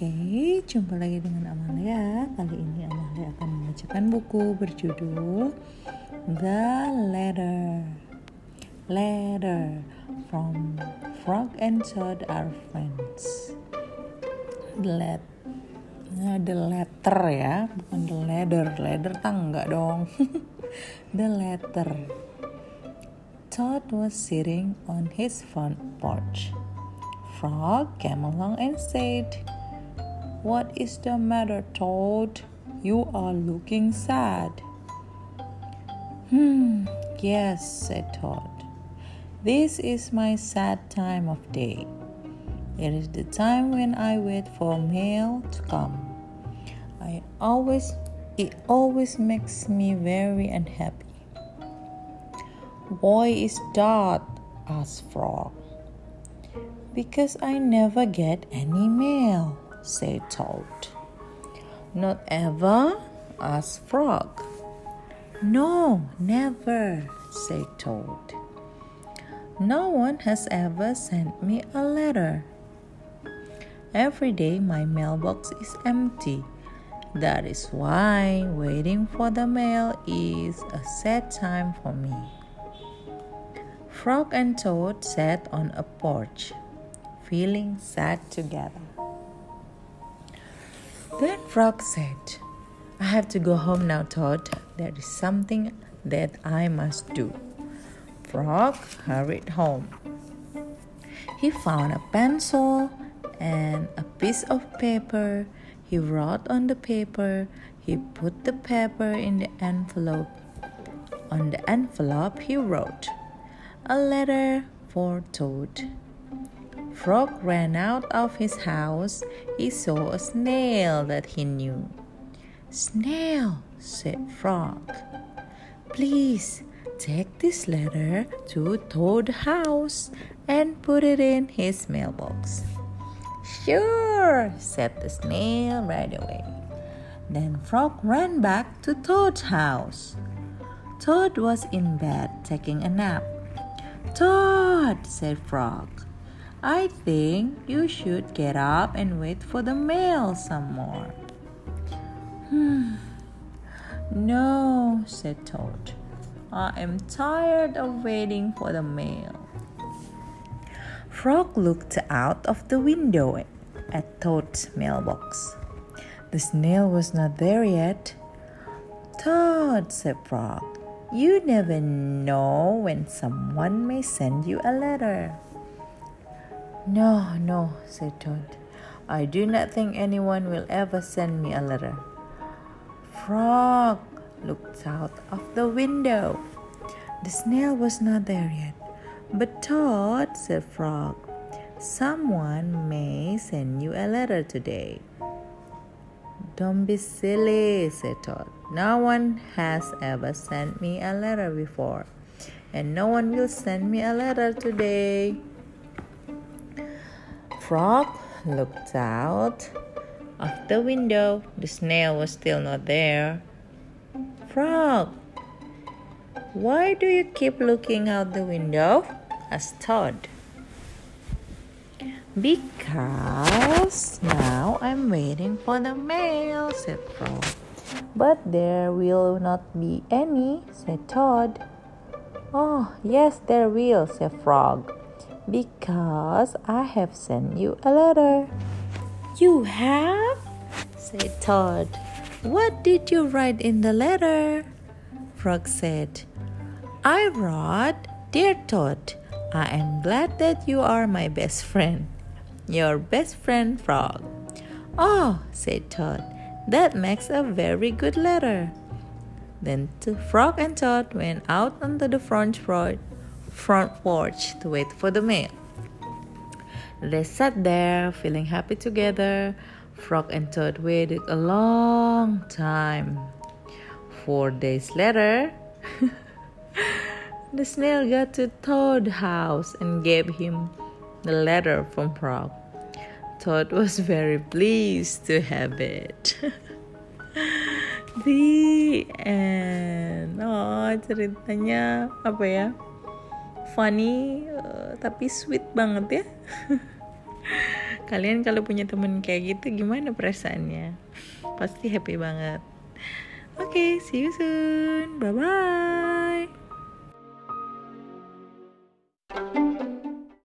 Oke, jumpa lagi dengan Amalia. Kali ini Amalia akan membacakan buku berjudul The Letter. Letter from Frog and Toad are friends. The let Nah, the letter ya, bukan the letter. Letter tangga dong. the letter. Toad was sitting on his front porch. Frog came along and said, What is the matter, Toad? You are looking sad. Hmm, yes, said Toad. This is my sad time of day. It is the time when I wait for mail to come. I always it always makes me very unhappy. Why is that? asked Frog. Because I never get any mail, said Toad. Not ever? asked Frog. No, never, said Toad. No one has ever sent me a letter. Every day my mailbox is empty. That is why waiting for the mail is a sad time for me. Frog and Toad sat on a porch, feeling sad together. Then Frog said, I have to go home now, Toad. There is something that I must do. Frog hurried home. He found a pencil and a piece of paper. He wrote on the paper. He put the paper in the envelope. On the envelope, he wrote, A letter for Toad. Frog ran out of his house. He saw a snail that he knew. Snail, said Frog, please take this letter to Toad house and put it in his mailbox. Sure, said the snail right away. Then Frog ran back to Toad's house. Toad was in bed taking a nap. Toad, said Frog, I think you should get up and wait for the mail some more. Hmm. No, said Toad. I am tired of waiting for the mail. Frog looked out of the window at Toad's mailbox. The snail was not there yet. Toad, said Frog, you never know when someone may send you a letter. No, no, said Toad. I do not think anyone will ever send me a letter. Frog looked out of the window. The snail was not there yet. But Toad, said Frog, someone may send you a letter today. Don't be silly, said Toad. No one has ever sent me a letter before, and no one will send me a letter today. Frog looked out of the window. The snail was still not there. Frog, why do you keep looking out the window? asked Toad. Because now I'm waiting for the mail, said Frog. But there will not be any, said Toad. Oh, yes, there will, said Frog. Because I have sent you a letter. You have? said Toad. What did you write in the letter? Frog said, I wrote, Dear Toad, I am glad that you are my best friend. Your best friend, Frog. Oh, said Toad, that makes a very good letter. Then the Frog and Toad went out onto the front porch, front porch to wait for the mail. They sat there, feeling happy together. Frog and Toad waited a long time. Four days later, the snail got to Toad's house and gave him the letter from Frog. Toad was very pleased to have it. The end. Oh, ceritanya apa ya? Funny uh, tapi sweet banget ya. Kalian kalau punya temen kayak gitu gimana perasaannya? Pasti happy banget. Oke, okay, see you soon. Bye bye.